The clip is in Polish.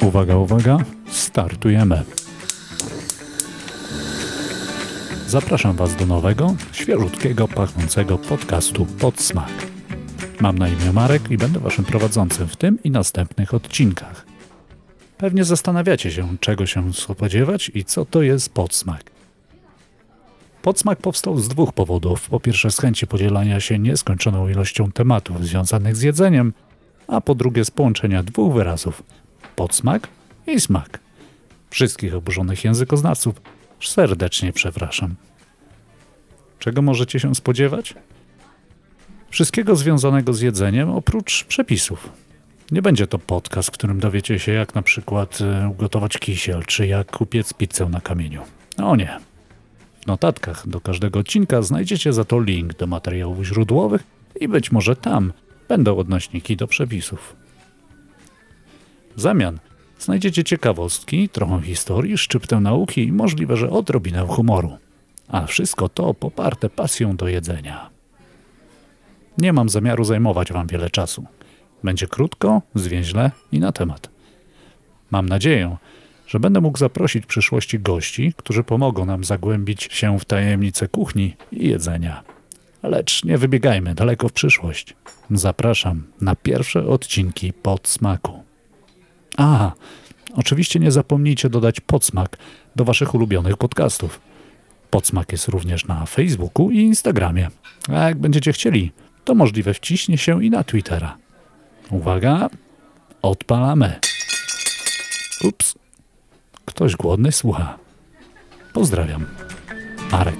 Uwaga, uwaga, startujemy. Zapraszam Was do nowego, świeżutkiego, pachnącego podcastu Podsmak. Mam na imię Marek i będę Waszym prowadzącym w tym i następnych odcinkach. Pewnie zastanawiacie się, czego się spodziewać i co to jest podsmak. Podsmak powstał z dwóch powodów. Po pierwsze z chęci podzielania się nieskończoną ilością tematów związanych z jedzeniem, a po drugie z połączenia dwóch wyrazów podsmak i smak. Wszystkich oburzonych językoznawców serdecznie przepraszam. Czego możecie się spodziewać? Wszystkiego związanego z jedzeniem oprócz przepisów. Nie będzie to podcast, w którym dowiecie się, jak na przykład e, ugotować kisiel, czy jak upiec pizzę na kamieniu. O nie. W notatkach do każdego odcinka znajdziecie za to link do materiałów źródłowych i być może tam będą odnośniki do przepisów. W zamian znajdziecie ciekawostki, trochę historii, szczyptę nauki i możliwe, że odrobinę humoru. A wszystko to poparte pasją do jedzenia. Nie mam zamiaru zajmować Wam wiele czasu. Będzie krótko, zwięźle i na temat. Mam nadzieję, że będę mógł zaprosić w przyszłości gości, którzy pomogą nam zagłębić się w tajemnice kuchni i jedzenia. Lecz nie wybiegajmy daleko w przyszłość. Zapraszam na pierwsze odcinki podsmaku. A, oczywiście nie zapomnijcie dodać podsmak do Waszych ulubionych podcastów. Podsmak jest również na Facebooku i Instagramie. A jak będziecie chcieli, to możliwe wciśnie się i na Twittera. Uwaga, odpalamy. Ups, ktoś głodny słucha. Pozdrawiam. Marek.